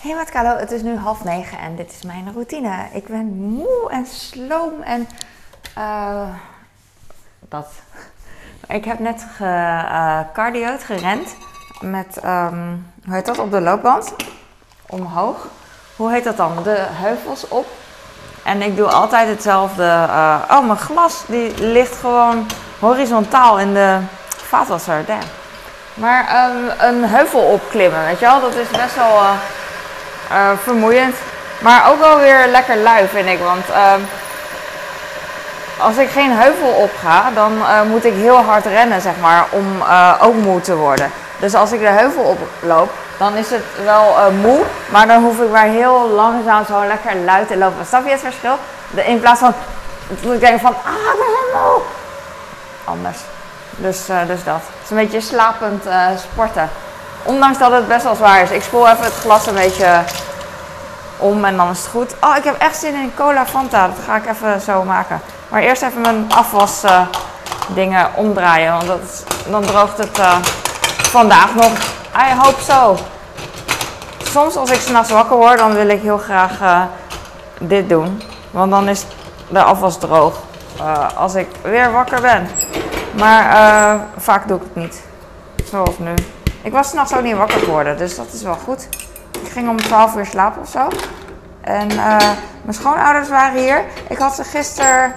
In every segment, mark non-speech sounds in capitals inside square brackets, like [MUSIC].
Hey wat Carlo, het is nu half negen en dit is mijn routine. Ik ben moe en sloom en uh, dat. Ik heb net gecardioed, uh, gerend met, um, hoe heet dat, op de loopband. Omhoog. Hoe heet dat dan? De heuvels op. En ik doe altijd hetzelfde. Uh, oh, mijn glas die ligt gewoon horizontaal in de vaatwasser. Damn. Maar um, een heuvel opklimmen, weet je wel, dat is best wel uh, vermoeiend. Maar ook wel weer lekker lui, vind ik. Want uh, als ik geen heuvel op ga, dan uh, moet ik heel hard rennen, zeg maar, om ook moe te worden. Dus als ik de heuvel oploop, dan is het wel moe. Maar dan hoef ik maar heel langzaam zo lekker luid te lopen. Snap je het verschil? De, in plaats van, dat ik denk van, ah, ben moe. Anders. Dus, dus dat. Het is een beetje slapend sporten. Ondanks dat het best wel zwaar is. Ik spoel even het glas een beetje om en dan is het goed. Oh, ik heb echt zin in cola Fanta. Dat ga ik even zo maken. Maar eerst even mijn afwas uh, dingen omdraaien. Want dat dan droogt het uh, vandaag nog. I hope so. Soms als ik s'nachts wakker word, dan wil ik heel graag uh, dit doen. Want dan is de afwas droog. als ik weer wakker ben. Maar vaak doe ik het niet. Zoals nu. Ik was s'nachts ook niet wakker geworden, dus dat is wel goed. Ik ging om 12 uur slapen of zo. En uh, mijn schoonouders waren hier. Ik had ze gisteren.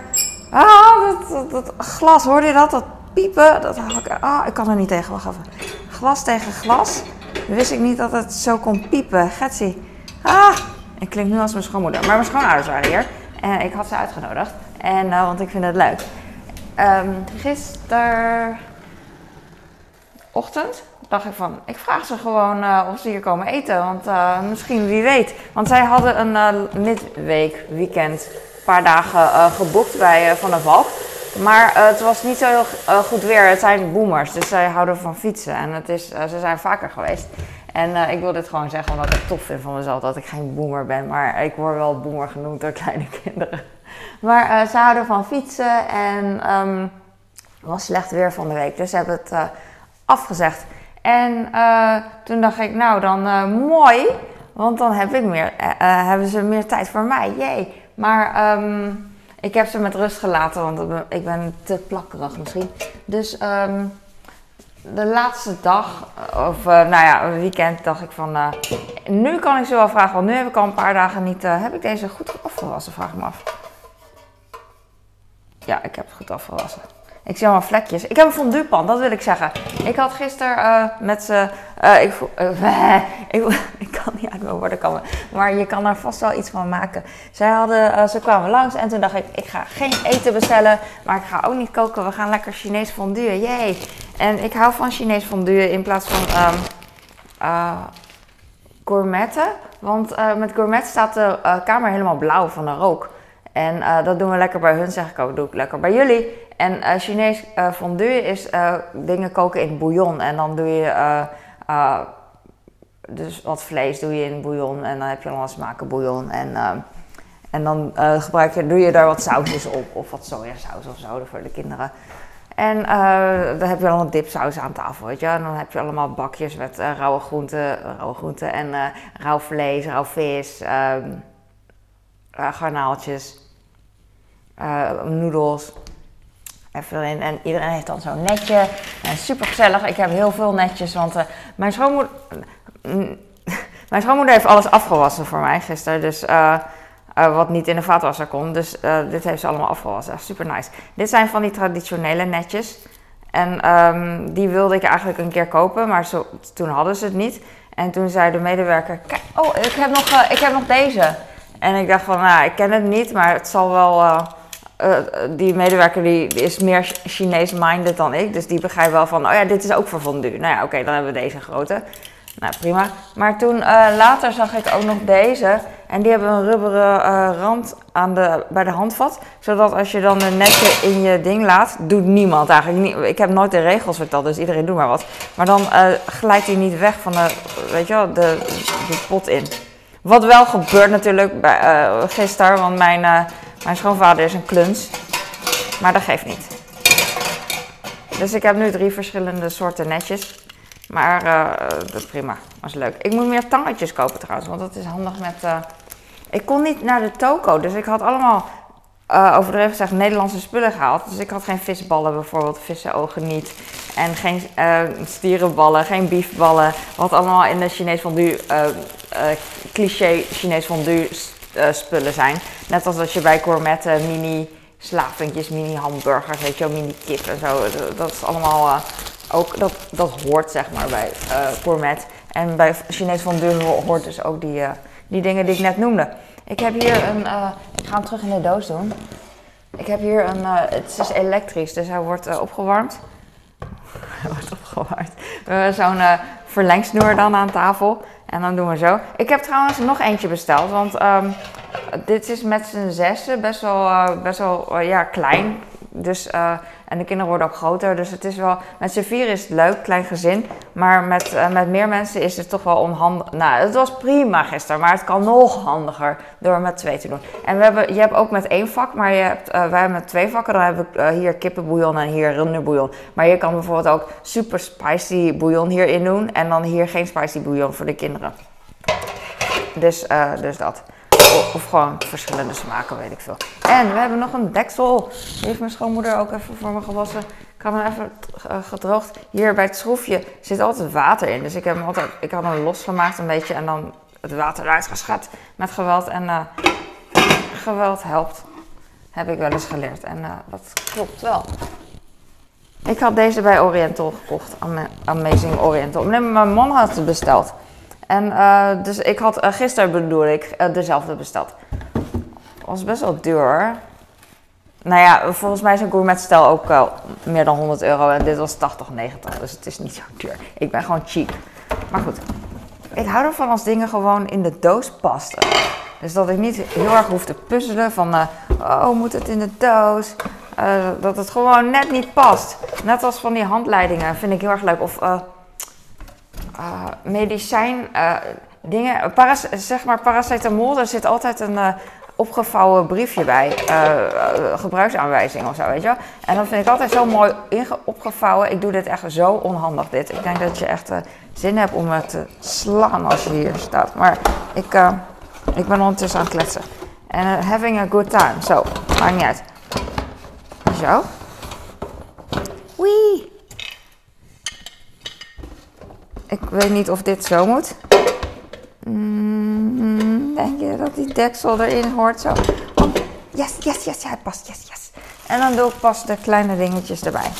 Ah, dat, dat, glas, hoorde je dat? Dat piepen. Dat had ik, ah, ik kan er niet tegen. Wacht even. Glas tegen glas. Wist ik niet dat het zo kon piepen. Getsie. Ah, ik klink nu als mijn schoonmoeder. Maar mijn schoonouders waren hier. En ik had ze uitgenodigd. En, uh, want ik vind het leuk. Um, gisteren ochtend dacht ik van, ik vraag ze gewoon uh, of ze hier komen eten. Want uh, misschien, wie weet. Want zij hadden een uh, midweek, weekend, een paar dagen geboekt bij Van der Valk. Maar het was niet zo heel goed weer. Het zijn boomers, dus zij houden van fietsen. En het is, ze zijn vaker geweest. En ik wil dit gewoon zeggen omdat ik tof vind van mezelf dat ik geen boomer ben. Maar ik word wel boomer genoemd door kleine [LAUGHS] kinderen. Maar ze houden van fietsen en um, het was slecht weer van de week. Dus ze hebben het afgezegd. En uh, toen dacht ik, nou dan uh, mooi, want dan heb ik meer, uh, hebben ze meer tijd voor mij. Jee. Maar um, ik heb ze met rust gelaten, want ik ben te plakkerig misschien. Dus um, de laatste dag, of nou ja, weekend, dacht ik van, nu kan ik ze wel vragen, want nu heb ik al een paar dagen niet, heb ik deze goed afgewassen, vraag me af. Ja, ik heb het goed afgewassen. Ik zie allemaal vlekjes. Ik heb een fonduepan, dat wil ik zeggen. Ik had gisteren uh, met ze. Uh, ik, uh, [LAUGHS] ik, [LAUGHS] ik, kan niet uit mijn woorden komen. Maar je kan er vast wel iets van maken. Zij hadden, ze kwamen langs en toen dacht ik: ik ga geen eten bestellen. Maar ik ga ook niet koken. We gaan lekker Chinees fondue. Jee. En ik hou van Chinees fondue in plaats van um, gourmetten. Want met gourmet staat de kamer helemaal blauw van de rook. En dat doen we lekker bij hun, zeg ik ook. Doe ik lekker bij jullie. En uh, Chinees uh, fondue is uh, dingen koken in bouillon. En dan doe je dus wat vlees doe je in bouillon. En dan heb je allemaal smaken bouillon. En, en dan gebruik je, doe je daar wat sausjes op. Of wat sojasaus of zo voor de kinderen. En dan heb je allemaal dipsaus aan tafel, weet je. En dan heb je allemaal bakjes met rauwe groenten, rauwe groenten en rauw vlees, rauw vis, um, garnaaltjes, noedels. Even erin. En iedereen heeft dan zo'n netje. En super gezellig. Ik heb heel veel netjes, want uh, mijn schoonmoeder. [LAUGHS] mijn schoonmoeder heeft alles afgewassen voor mij gisteren. Dus uh, uh, wat niet in de vaatwasser kon. Dus dit heeft ze allemaal afgewassen. Super nice. Dit zijn van die traditionele netjes. En um, die wilde ik eigenlijk een keer kopen, maar toen hadden ze het niet. En toen zei de medewerker: Kijk, oh, ik heb nog, ik heb nog deze. En ik dacht van, nou, ik ken het niet, maar het zal wel uh, die medewerker die, is meer Chinees-minded dan ik. Dus die begrijpt wel van, oh ja, dit is ook voor fondue. Nou ja, oké, dan hebben we deze grote. Nou, prima. Maar toen uh, later zag ik ook nog deze. En die hebben een rubberen uh, rand aan de, bij de handvat. Zodat als je dan een netje in je ding laat, doet niemand eigenlijk. Niet, ik heb nooit de regels verteld, dus iedereen doet maar wat. Maar dan glijdt hij niet weg van de, weet je wel, de, de pot in. Wat wel gebeurt natuurlijk bij, gisteren, want mijn mijn schoonvader is een kluns, maar dat geeft niet. Dus ik heb nu drie verschillende soorten netjes. Maar uh, dat prima. Dat is leuk. Ik moet meer tangetjes kopen trouwens, want dat is handig met... Uh, ik kon niet naar de toko, dus ik had allemaal, uh, overdreven gezegd, Nederlandse spullen gehaald. Dus ik had geen visballen bijvoorbeeld, vissenogen niet. En geen stierenballen, geen biefballen. Wat allemaal in de Chinees fondue, cliché Chinees fondue spullen zijn. Net als als je bij gourmet mini slaventjes, mini hamburgers, weet je wel, mini kip en zo. Dat is allemaal ook, dat, dat hoort zeg maar bij uh, gourmet. En bij Chinees fondue hoort dus ook die, die dingen die ik net noemde. Ik heb hier een, ik ga hem terug in de doos doen. Ik heb hier een, het is elektrisch, dus hij wordt opgewarmd. [LAUGHS] hij wordt opgewarmd. We hebben zo'n verlengsnoer dan aan tafel. En dan doen we zo. Ik heb trouwens nog eentje besteld, want um, dit is met z'n zessen best wel, best wel ja, klein. Dus en de kinderen worden ook groter. Dus het is wel. Met z'n vier is het leuk, klein gezin. Maar met, uh, met meer mensen is het toch wel onhandig. Nou, het was prima gisteren. Maar het kan nog handiger door met twee te doen. En we hebben, je hebt ook met één vak. Maar je hebt, uh, wij hebben met twee vakken. Dan heb ik uh, hier kippenbouillon en hier runderbouillon. Maar je kan bijvoorbeeld ook super spicy bouillon hierin doen. En dan hier geen spicy bouillon voor de kinderen. Dus, dus dat. Of gewoon verschillende smaken, weet ik veel. En we hebben nog een deksel. Die heeft mijn schoonmoeder ook even voor me gewassen. Ik had hem even eh, gedroogd. Hier bij het schroefje zit altijd water in. Dus ik heb hem altijd, ik had hem losgemaakt een beetje en dan het water eruit geschat met geweld. En uh, geweld helpt. Heb ik wel eens geleerd. En uh, dat klopt wel. Ik had deze bij Oriental gekocht. Amazing Oriental. Mijn man had het besteld. En uh, dus ik had uh, gisteren bedoel ik uh, dezelfde besteld. Was best wel duur. Nou ja, volgens mij is een gourmetstel ook meer dan 100 euro. En dit was 80, 90. Dus het is niet zo duur. Ik ben gewoon cheap. Maar goed. Ik hou ervan als dingen gewoon in de doos pasten. Dus dat ik niet heel erg hoef te puzzelen van... oh, moet het in de doos? dat het gewoon net niet past. Net als van die handleidingen vind ik heel erg leuk. Of medicijn uh, dingen. Paras, zeg maar paracetamol, daar zit altijd een uh, opgevouwen briefje bij. gebruiksaanwijzing of zo, weet je wel. En dat vind ik altijd zo mooi opgevouwen. Ik doe dit echt zo onhandig, dit. Ik denk dat je echt zin hebt om het te slaan als je hier staat. Maar ik, ik ben ondertussen aan het kletsen. En having a good time. Zo, maakt niet uit. Zo. Wee. Ik weet niet of dit zo moet. Mm, denk je dat die deksel erin hoort zo? Oh, yes, yes, yes, ja, het past, yes, yes. En dan doe ik pas de kleine dingetjes erbij.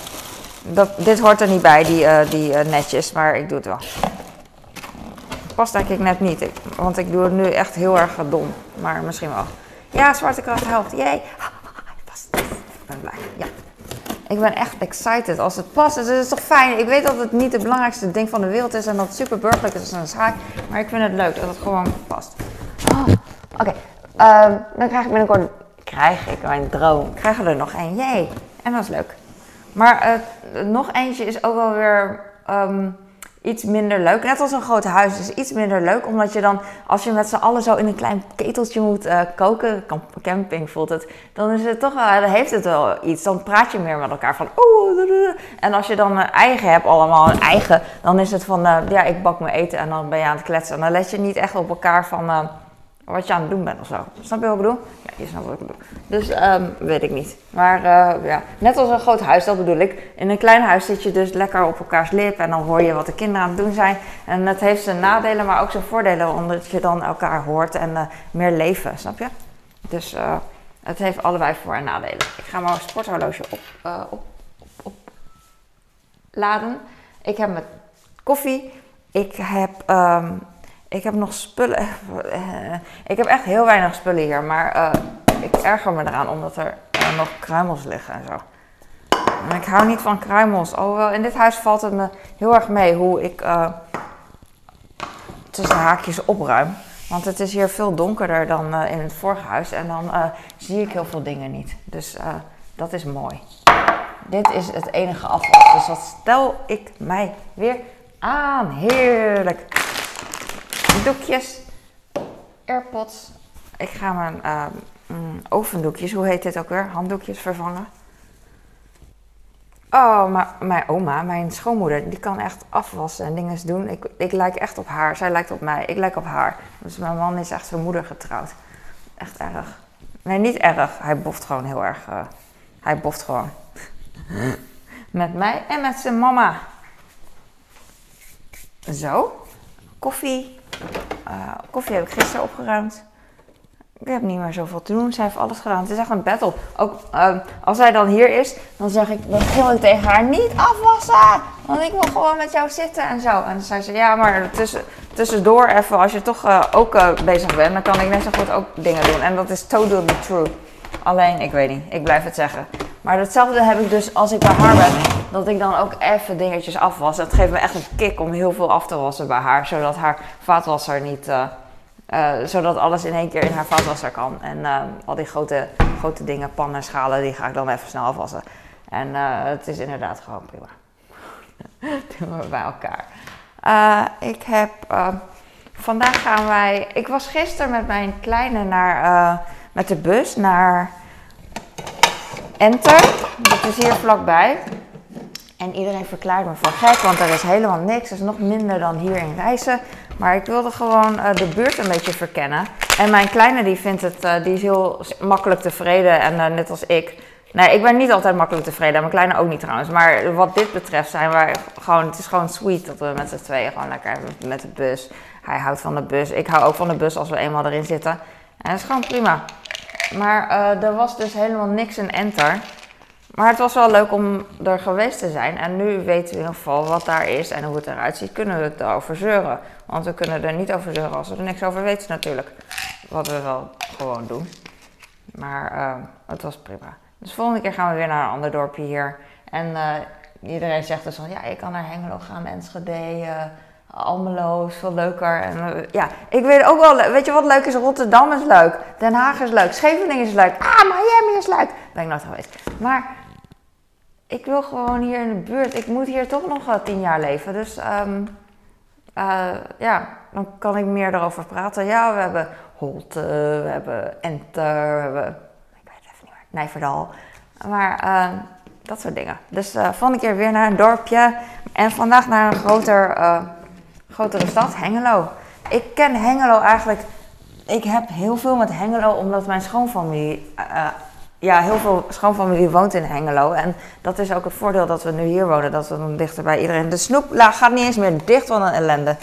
Dat, dit hoort er niet bij, die, uh, die uh, netjes, maar ik doe het wel. Past ik net niet, want ik doe het nu echt heel erg dom. Maar misschien wel. Ja, zwarte kracht helpt. Jee. [LAUGHS] Het past. Ik ben blij. Ja. Ik ben echt excited als het past. Dus het is toch fijn. Ik weet dat het niet het belangrijkste ding van de wereld is en dat het super burgerlijk is en saai. Maar ik vind het leuk dat het gewoon past. Oh, Oké, ehm, dan krijg ik binnenkort. Krijg ik mijn droom. Krijgen er nog één. Jee. En dat is leuk. Maar uh, nog eentje is ook wel weer. Um, iets minder leuk. Net als een groot huis is iets minder leuk. Omdat je dan, als je met z'n allen zo in een klein keteltje moet uh, koken, camping voelt het, dan is het toch wel, heeft het wel iets. Dan praat je meer met elkaar van, oh, en als je dan een eigen hebt, allemaal een eigen, dan is het van, uh, ja, ik bak mijn eten en dan ben je aan het kletsen. En dan let je niet echt op elkaar van, wat je aan het doen bent of zo. Snap je wat ik bedoel? Ja, je snapt wat ik bedoel. Dus um, weet ik niet. Maar uh, ja, net als een groot huis, dat bedoel ik. In een klein huis zit je dus lekker op elkaars lip en dan hoor je wat de kinderen aan het doen zijn. En het heeft zijn nadelen, maar ook zijn voordelen, omdat je dan elkaar hoort en uh, meer leven, snap je? Dus uh, het heeft allebei voor- en nadelen. Ik ga mijn sporthorloge op, op, op, laden. Ik heb mijn koffie. Ik heb um, ik heb nog spullen. Eh, ik heb echt heel weinig spullen hier. Maar uh, ik erger me eraan omdat er uh, nog kruimels liggen en zo. En ik hou niet van kruimels. Alhoewel, in dit huis valt het me heel erg mee hoe ik tussen haakjes opruim. Want het is hier veel donkerder dan in het vorige huis. En dan zie ik heel veel dingen niet. Dus dat is mooi. Dit is het enige afval. Dus wat stel ik mij weer aan. Heerlijk doekjes, airpods. Ik ga mijn uh, ovendoekjes, hoe heet dit ook weer? Handdoekjes vervangen. Oh, maar mijn oma, mijn schoonmoeder, die kan echt afwassen en dingen doen. Ik, ik lijk echt op haar. Zij lijkt op mij. Ik lijk op haar. Dus mijn man is echt zijn moeder getrouwd. Echt erg. Nee, niet erg. Hij boft gewoon heel erg. Uh, hij boft gewoon. [LAUGHS] met mij en met zijn mama. Zo. Koffie. Uh, koffie heb ik gisteren opgeruimd ik heb niet meer zoveel te doen. Zij heeft alles gedaan. Het is echt een battle. Ook uh, als zij dan hier is, dan zeg ik, dan gil ik tegen haar, niet afwassen! Want ik wil gewoon met jou zitten en zo. En dan zei ze, ja, maar tussen, tussendoor even, als je toch uh, ook uh, bezig bent, dan kan ik net zo goed ook dingen doen. En dat is totally true. Alleen, ik weet niet, ik blijf het zeggen. Maar hetzelfde heb ik dus als ik bij haar ben, dat ik dan ook even dingetjes afwas. Dat geeft me echt een kick om heel veel af te wassen bij haar, zodat haar vaatwasser niet uh, zodat alles in één keer in haar vaatwasser kan. En uh, al die grote, grote dingen, pannen, schalen, die ga ik dan even snel afwassen. En het is inderdaad gewoon prima. [LAUGHS] Doen we bij elkaar. ik heb. vandaag gaan wij. Ik was gisteren met mijn kleine naar, met de bus naar Enter. Dat is hier vlakbij. En iedereen verklaart me voor gek, want er is helemaal niks. Het is nog minder dan hier in Rijssen. Maar ik wilde gewoon uh, de buurt een beetje verkennen. En mijn kleine die vindt het, uh, die is heel makkelijk tevreden. En uh, net als ik. Nee, ik ben niet altijd makkelijk tevreden. En mijn kleine ook niet trouwens. Maar wat dit betreft zijn wij gewoon, het is gewoon sweet dat we met z'n tweeën gewoon lekker met de bus. Hij houdt van de bus. Ik hou ook van de bus als we eenmaal erin zitten. En dat is gewoon prima. Maar er was dus helemaal niks in enter. Maar het was wel leuk om er geweest te zijn. En nu weten we in ieder geval wat daar is en hoe het eruit ziet. Kunnen we het erover zeuren. Want we kunnen er niet over zeuren als we er niks over weten natuurlijk. Wat we wel gewoon doen. Maar uh, het was prima. Dus de volgende keer gaan we weer naar een ander dorpje hier. En uh, iedereen zegt dus van ja, je kan naar Hengelo gaan, Enschede, uh, Almelo is veel leuker. En, ja, ik weet ook wel, weet je wat leuk is? Rotterdam is leuk, Den Haag is leuk, Scheveningen is leuk, ah, Miami is leuk. Ben ik nooit geweest. Maar ik wil gewoon hier in de buurt. Ik moet hier toch nog tien jaar leven. Dus um, uh, ja, dan kan ik meer erover praten. Ja, we hebben Holte, we hebben Enter, we hebben... Ik weet het even niet meer. Nijverdal. Maar uh, dat soort dingen. Dus uh, volgende keer weer naar een dorpje. En vandaag naar een groter, grotere stad, Hengelo. Ik ken Hengelo eigenlijk... Ik heb heel veel met Hengelo, omdat mijn schoonfamilie ja, heel veel schoonfamilie woont in Hengelo. En dat is ook het voordeel dat we nu hier wonen. Dat we dan dichter bij iedereen. De snoepla gaat niet eens meer dicht, van een ellende.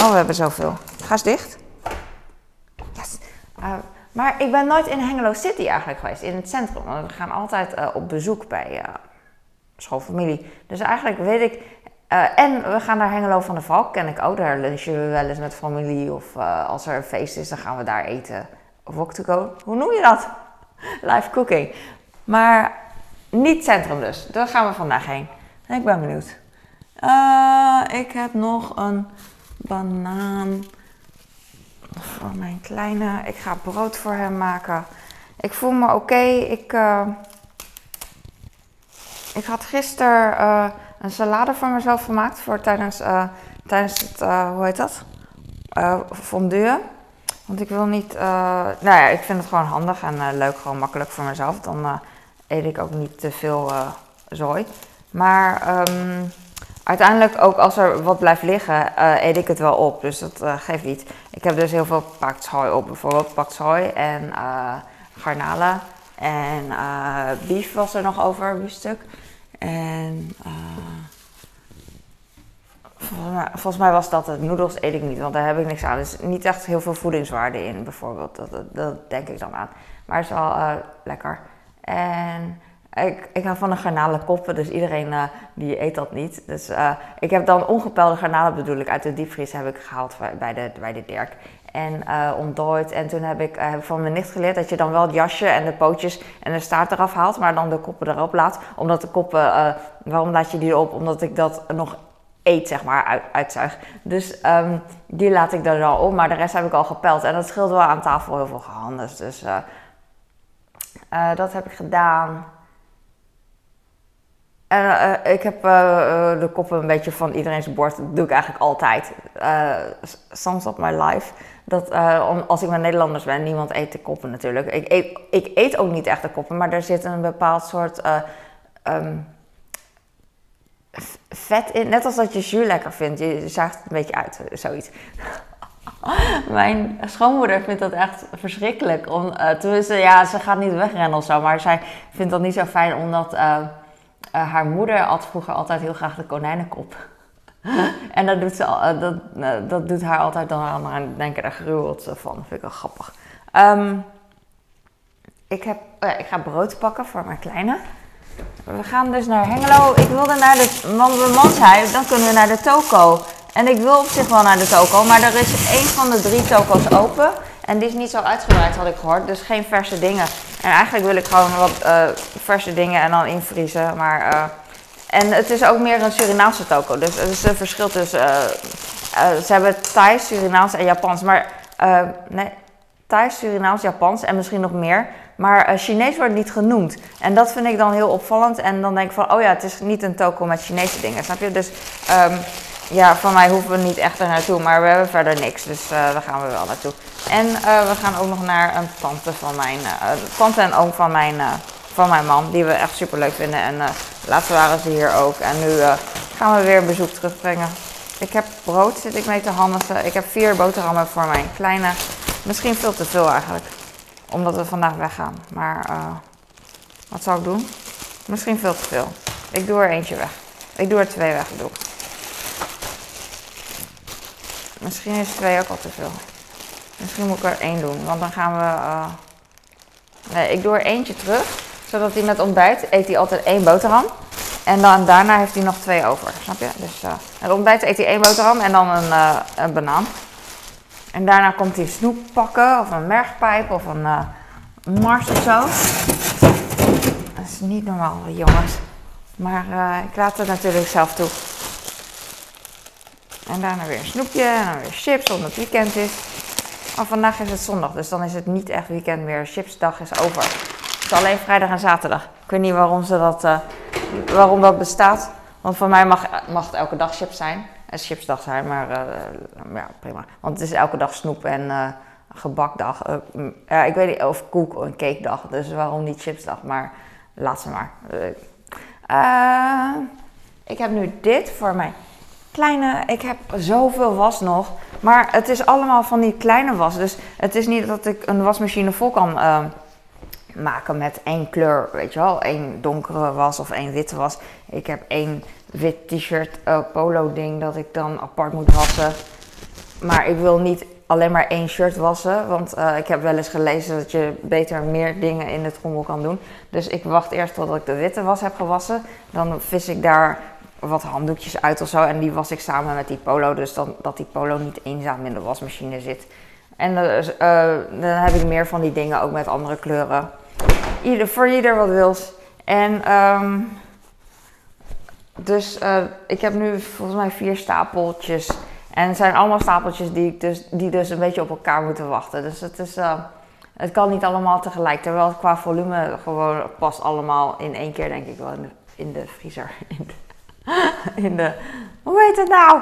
Oh, we hebben zoveel. Ga eens dicht. Yes. Uh, maar ik ben nooit in Hengelo City eigenlijk geweest. In het centrum. Want we gaan altijd uh, op bezoek bij uh, schoonfamilie. Dus eigenlijk weet ik... en we gaan naar Hengelo van de Valk. Ken ik ook. Daar lunchen we wel eens met familie. Of als er een feest is, dan gaan we daar eten. Of walk to go. Hoe noem je dat? [LAUGHS] live cooking. Maar niet centrum dus. Daar gaan we vandaag heen. Ik ben benieuwd. Uh, ik heb nog een banaan voor mijn kleine. Ik ga brood voor hem maken. Ik voel me oké. Ik, uh, ik had gisteren uh, een salade voor mezelf gemaakt voor tijdens, tijdens het, hoe heet dat? fondue. Want ik wil niet, uh, nou ja, ik vind het gewoon handig en uh, leuk, gewoon makkelijk voor mezelf. Dan uh, eet ik ook niet te veel zooi. Maar um, uiteindelijk ook als er wat blijft liggen, eet ik het wel op. Dus dat geeft niet. Ik heb dus heel veel pakt op. Bijvoorbeeld pakt en garnalen. En beef was er nog over, een stuk. En... Volgens mij, volgens mij, was dat het. Noedels eet ik niet, want daar heb ik niks aan. Er is niet echt heel veel voedingswaarde in, bijvoorbeeld. Dat, dat, denk ik dan aan. Maar het is wel uh, lekker. En ik, ik hou van de garnalenkoppen, dus iedereen uh, die eet dat niet. Dus uh, ik heb dan ongepelde garnalen bedoel ik uit de diepvries heb ik gehaald bij de, bij de Dirk. En ontdooid. En toen heb ik, heb van mijn nicht geleerd dat je dan wel het jasje en de pootjes en de staart eraf haalt, maar dan de koppen erop laat. Omdat de koppen, waarom laat je die erop? Omdat ik dat nog eet, zeg maar, uit, uitzuig. Dus um, die laat ik er al op, maar de rest heb ik al gepeld. En dat scheelt wel aan tafel heel veel gehandeld. Dus uh, uh, dat heb ik gedaan. En uh, ik heb de koppen een beetje van iedereen's bord. Dat doe ik eigenlijk altijd. soms op my life. Dat als ik met Nederlanders ben, niemand eet de koppen natuurlijk. Ik eet, ik eet ook niet echt de koppen, maar er zit een bepaald soort ehm, vet in. Net als dat je jus lekker vindt. Je zaagt het een beetje uit, zoiets. [LAUGHS] Mijn schoonmoeder vindt dat echt verschrikkelijk. Om, uh, tenminste, ja, ze gaat niet wegrennen of zo. Maar zij vindt dat niet zo fijn omdat uh, uh, haar moeder at vroeger altijd heel graag de konijnenkop. [LAUGHS] en dat doet, ze, dat, dat doet haar altijd dan aan denken, daar gruwelt ze van. Dat vind ik wel grappig. Um, ik, heb, ik ga brood pakken voor mijn kleine. We gaan dus naar Hengelo. Ik wilde naar de manshuis, dan kunnen we naar de toko. En ik wil op zich wel naar de toko, maar er is één van de drie toko's open. En die is niet zo uitgebreid, had ik gehoord. Dus geen verse dingen. En eigenlijk wil ik gewoon wat uh, verse dingen en dan invriezen. Maar, uh, en het is ook meer een Surinaamse toko. Dus het is een verschil tussen... Uh, ze hebben Thai, Surinaams en Japans. Maar nee, Thai, Surinaams, Japans en misschien nog meer. Maar uh, Chinees wordt niet genoemd. En dat vind ik dan heel opvallend. En dan denk ik van, oh ja, het is niet een toko met Chinese dingen, snap je? Dus um, ja, van mij hoeven we niet echt er naartoe. Maar we hebben verder niks, dus uh, daar gaan we wel naartoe. En uh, we gaan ook nog naar een tante van mijn, tante en oom van mijn, van mijn man. Die we echt super leuk vinden. En laatst waren ze hier ook. En nu gaan we weer bezoek terugbrengen. Ik heb brood, zit ik mee te handelen. Ik heb vier boterhammen voor mijn kleine. Misschien veel te veel eigenlijk omdat we vandaag weggaan. Maar uh, wat zou ik doen? Misschien veel te veel. Ik doe er eentje weg. Ik doe er twee weg, doe Misschien is twee ook al te veel. Misschien moet ik er één doen, want dan gaan we... Uh... Nee, ik doe er eentje terug. Zodat hij met ontbijt eet hij altijd één boterham. En dan, daarna heeft hij nog twee over, snap je? Dus uh, het ontbijt eet hij één boterham en dan een, een banaan. En daarna komt hij snoep pakken of een mergpijp of een uh, mars of zo. Dat is niet normaal, jongens. Maar uh, ik laat het natuurlijk zelf toe. En daarna weer een snoepje en dan weer chips omdat het weekend is. Maar vandaag is het zondag, dus dan is het niet echt weekend meer. Chipsdag is over. Het is alleen vrijdag en zaterdag. Ik weet niet waarom, ze dat, uh, waarom dat bestaat. Want voor mij mag, mag het elke dag chips zijn is chipsdag zijn, maar uh, ja, prima. Want het is elke dag snoep en uh, gebakdag. Uh, ik weet niet, of koek een cake dag. Dus waarom niet chipsdag? Maar laat ze maar. ik heb nu dit voor mijn kleine. Ik heb zoveel was nog. Maar het is allemaal van die kleine was. Dus het is niet dat ik een wasmachine vol kan maken met één kleur. Weet je wel, één donkere was of één witte was. Ik heb één wit t-shirt uh, polo ding dat ik dan apart moet wassen. Maar ik wil niet alleen maar één shirt wassen. Want uh, ik heb wel eens gelezen dat je beter meer dingen in de trommel kan doen. Dus ik wacht eerst totdat ik de witte was heb gewassen. Dan vis ik daar wat handdoekjes uit of zo. En die was ik samen met die polo. Dus dan, dat die polo niet eenzaam in de wasmachine zit. En uh, dan heb ik meer van die dingen ook met andere kleuren. Ieder, voor ieder wat wils. En um, dus uh, ik heb nu volgens mij vier stapeltjes. En het zijn allemaal stapeltjes die, ik dus, die dus een beetje op elkaar moeten wachten. Dus het, is, uh, het kan niet allemaal tegelijk. Terwijl het qua volume gewoon past allemaal in één keer, denk ik wel, in de, in de vriezer. [LAUGHS] In de, in de, hoe heet het nou?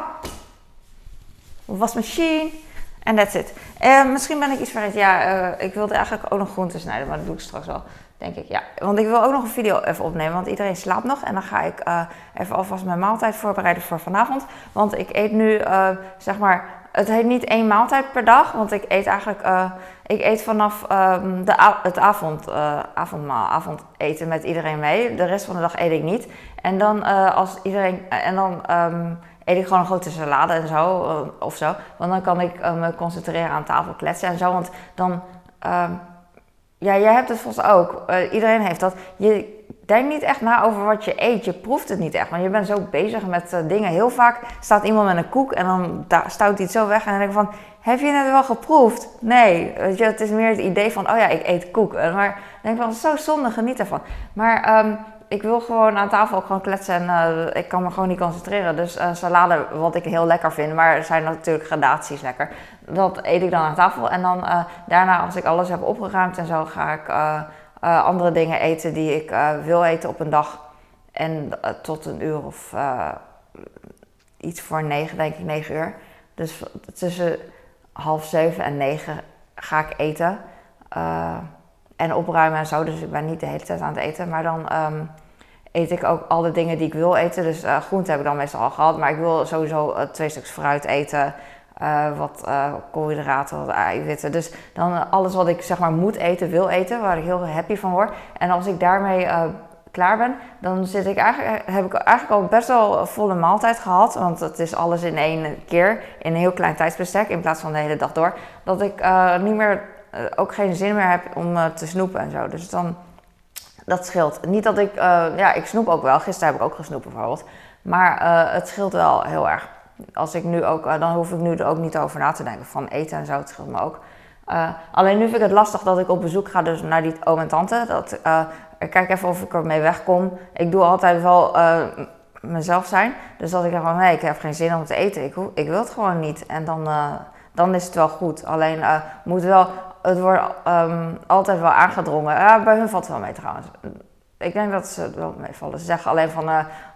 Wasmachine. En that's it. Uh, misschien ben ik iets vergeten. Ja, ik wilde eigenlijk ook nog groenten snijden, maar dat doe ik straks wel. Denk ik, ja. Want ik wil ook nog een video even opnemen, want iedereen slaapt nog. En dan ga ik uh, even alvast mijn maaltijd voorbereiden voor vanavond. Want ik eet nu, uh, zeg maar, het heet niet één maaltijd per dag. Want ik eet eigenlijk, uh, ik eet vanaf um, de het avond, avondmaal, avondeten met iedereen mee. De rest van de dag eet ik niet. En dan als iedereen, en dan um, eet ik gewoon een grote salade en zo, of zo. Want dan kan ik me concentreren aan tafel kletsen en zo. Want dan... Ja, jij hebt het volgens ook. Uh, iedereen heeft dat. Je denkt niet echt na over wat je eet. Je proeft het niet echt. Want je bent zo bezig met uh, dingen. Heel vaak staat iemand met een koek en dan stout hij het zo weg. En dan denk ik van, heb je het wel geproefd? Nee. Weet het is meer het idee van, oh ja, ik eet koek. Maar dan denk van, zo zonde, geniet ervan. Maar um, ik wil gewoon aan tafel ook gewoon kletsen en uh, ik kan me gewoon niet concentreren. Dus uh, salade, wat ik heel lekker vind, maar zijn natuurlijk gradaties lekker. Dat eet ik dan aan tafel. En dan uh, daarna, als ik alles heb opgeruimd en zo, ga ik andere dingen eten die ik wil eten op een dag. En tot een uur of iets voor negen, denk ik, negen uur. Dus tussen half zeven en negen ga ik eten en opruimen en zo. Dus ik ben niet de hele tijd aan het eten. Maar dan um, eet ik ook al de dingen die ik wil eten. Dus uh, groente heb ik dan meestal al gehad. Maar ik wil sowieso twee stuks fruit eten. wat koolhydraten, wat eiwitten. Dus dan alles wat ik zeg maar moet eten, wil eten. Waar ik heel happy van word. En als ik daarmee klaar ben, dan zit ik eigenlijk, heb ik eigenlijk al best wel een volle maaltijd gehad. Want het is alles in één keer, in een heel klein tijdsbestek, in plaats van de hele dag door. Dat ik niet meer, uh, ook geen zin meer heb om uh, te snoepen en zo. Dus dan, dat scheelt. Niet dat ik, ja, ik snoep ook wel. Gisteren heb ik ook gesnoept bijvoorbeeld. Maar het scheelt wel heel erg. Als ik nu ook, dan hoef ik nu er ook niet over na te denken van eten en zo. Het scheelt me ook. alleen nu vind ik het lastig dat ik op bezoek ga dus naar die oom en tante. Dat, ik kijk even of ik ermee wegkom. Ik doe altijd wel mezelf zijn. Dus dat ik dan van, nee, ik heb geen zin om te eten. Ik, wil het gewoon niet. En dan, dan is het wel goed. Alleen uh, moet wel, het wordt um, altijd wel aangedrongen. bij hun valt het wel mee trouwens. Ik denk dat ze het wel meevallen. Ze zeggen alleen van,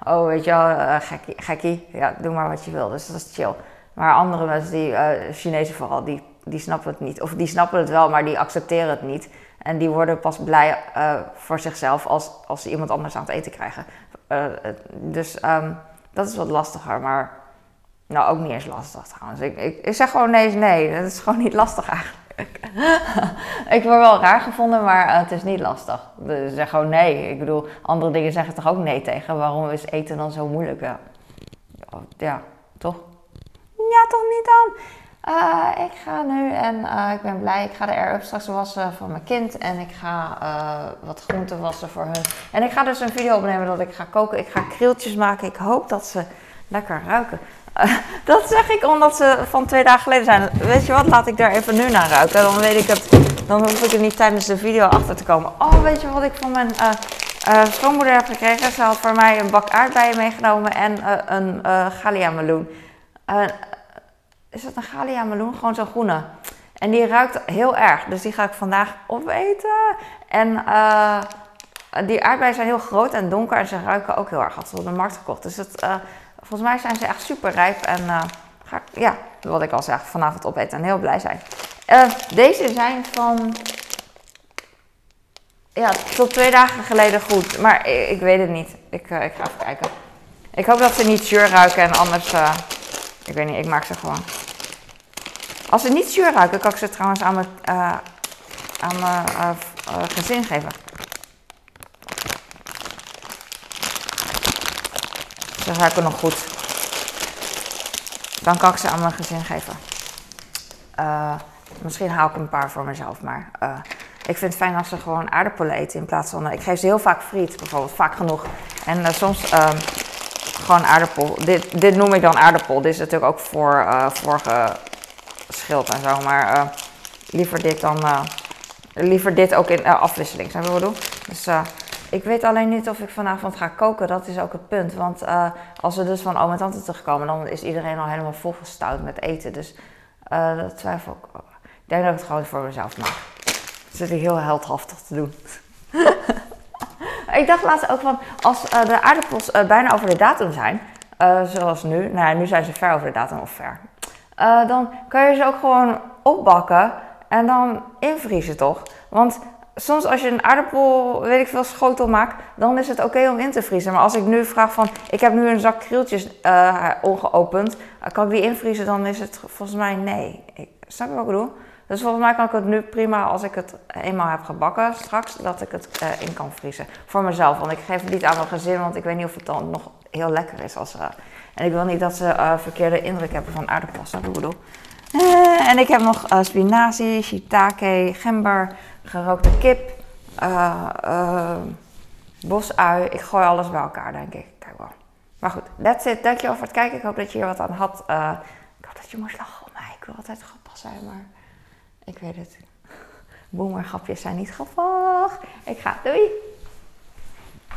oh weet je wel, gekkie, gekkie. Ja, doe maar wat je wil. Dus dat is chill. Maar andere mensen, die Chinezen vooral, die, die snappen het niet. Of die snappen het wel, maar die accepteren het niet. En die worden pas blij uh, voor zichzelf als, als ze iemand anders aan het eten krijgen. Uh, dus um, dat is wat lastiger, maar nou ook niet eens lastig trouwens. Ik, ik, ik zeg gewoon nee nee. Dat is gewoon niet lastig eigenlijk. [LAUGHS] ik word wel raar gevonden, maar uh, het is niet lastig. Dus zeg gewoon nee. Ik bedoel, andere dingen zeggen toch ook nee tegen. Waarom is eten dan zo moeilijk? Ja, ja toch? Ja, toch niet dan? Uh, ik ga nu en uh, ik ben blij. Ik ga de air-up straks wassen voor mijn kind. En ik ga wat groenten wassen voor hun. En ik ga dus een video opnemen dat ik ga koken. Ik ga krieltjes maken. Ik hoop dat ze lekker ruiken. [LAUGHS] dat zeg ik omdat ze van twee dagen geleden zijn. Weet je wat, laat ik daar even nu naar ruiken. Dan weet ik het. Dan hoef ik er niet tijdens de video achter te komen. Oh, weet je wat ik van mijn schoonmoeder heb gekregen? Ze had voor mij een bak aardbeien meegenomen en een galia meloen is dat een Galia meloen? Gewoon zo'n groene. En die ruikt heel erg. Dus die ga ik vandaag opeten. En uh, die aardbeien zijn heel groot en donker. En ze ruiken ook heel erg. Had ze op de markt gekocht. Dus het, uh, volgens mij zijn ze echt super rijp. En uh, ga ja, wat ik al zeg, vanavond opeten en heel blij zijn. deze zijn van... Ja, tot twee dagen geleden goed. Maar ik, weet het niet. Ik, ik ga even kijken. Ik hoop dat ze niet zuur ruiken en anders... ik weet niet, ik maak ze gewoon. Als ze niet zuur ruiken, kan ik ze trouwens aan mijn, aan mijn gezin geven. Ze ruiken nog goed. Dan kan ik ze aan mijn gezin geven. misschien haal ik een paar voor mezelf, maar ik vind het fijn als ze gewoon aardappelen eten in plaats van. ik geef ze heel vaak friet, bijvoorbeeld, vaak genoeg. En soms ehm, gewoon aardappel. Dit, dit noem ik dan aardappel. Dit is natuurlijk ook voor vorige schild en zo. Maar liever dit dan. Liever dit ook in afwisseling, zou ik doen. Dus ik weet alleen niet of ik vanavond ga koken. Dat is ook het punt. Want als we dus van oom en tante terugkomen, dan is iedereen al helemaal volgestouwd met eten. Dus dat twijfel ik. Ik denk dat ik het gewoon voor mezelf maak. Dat zit ik heel heldhaftig te doen. [LAUGHS] ik dacht laatst ook van, als de aardappels bijna over de datum zijn, zoals nu. Nou ja, nu zijn ze ver over de datum of ver. Uh, dan kan je ze ook gewoon opbakken en dan invriezen, toch? Want soms als je een aardappel, weet ik veel, schotel maakt, dan is het oké om in te vriezen. Maar als ik nu vraag van, ik heb nu een zak krieltjes uh, ongeopend, uh, kan ik die invriezen? Dan is het volgens mij nee. Ik, snap je wat ik bedoel? Dus volgens mij kan ik het nu prima, als ik het eenmaal heb gebakken straks, dat ik het in kan vriezen. Voor mezelf, want ik geef het niet aan mijn gezin, want ik weet niet of het dan nog heel lekker is als... En ik wil niet dat ze uh, verkeerde indruk hebben van aardappels, dat ik bedoel. Uh, en ik heb nog uh, spinazie, shiitake, gember, gerookte kip, bosui. Ik gooi alles bij elkaar, denk ik. Kijk wel. Maar goed, that's it. Dankjewel voor het kijken. Ik hoop dat je hier wat aan had. ik hoop dat je moest lachen om mij. Ik wil altijd grappig zijn, maar ik weet het. [LAUGHS] Boomergrapjes zijn niet grappig. Ik ga. Doei!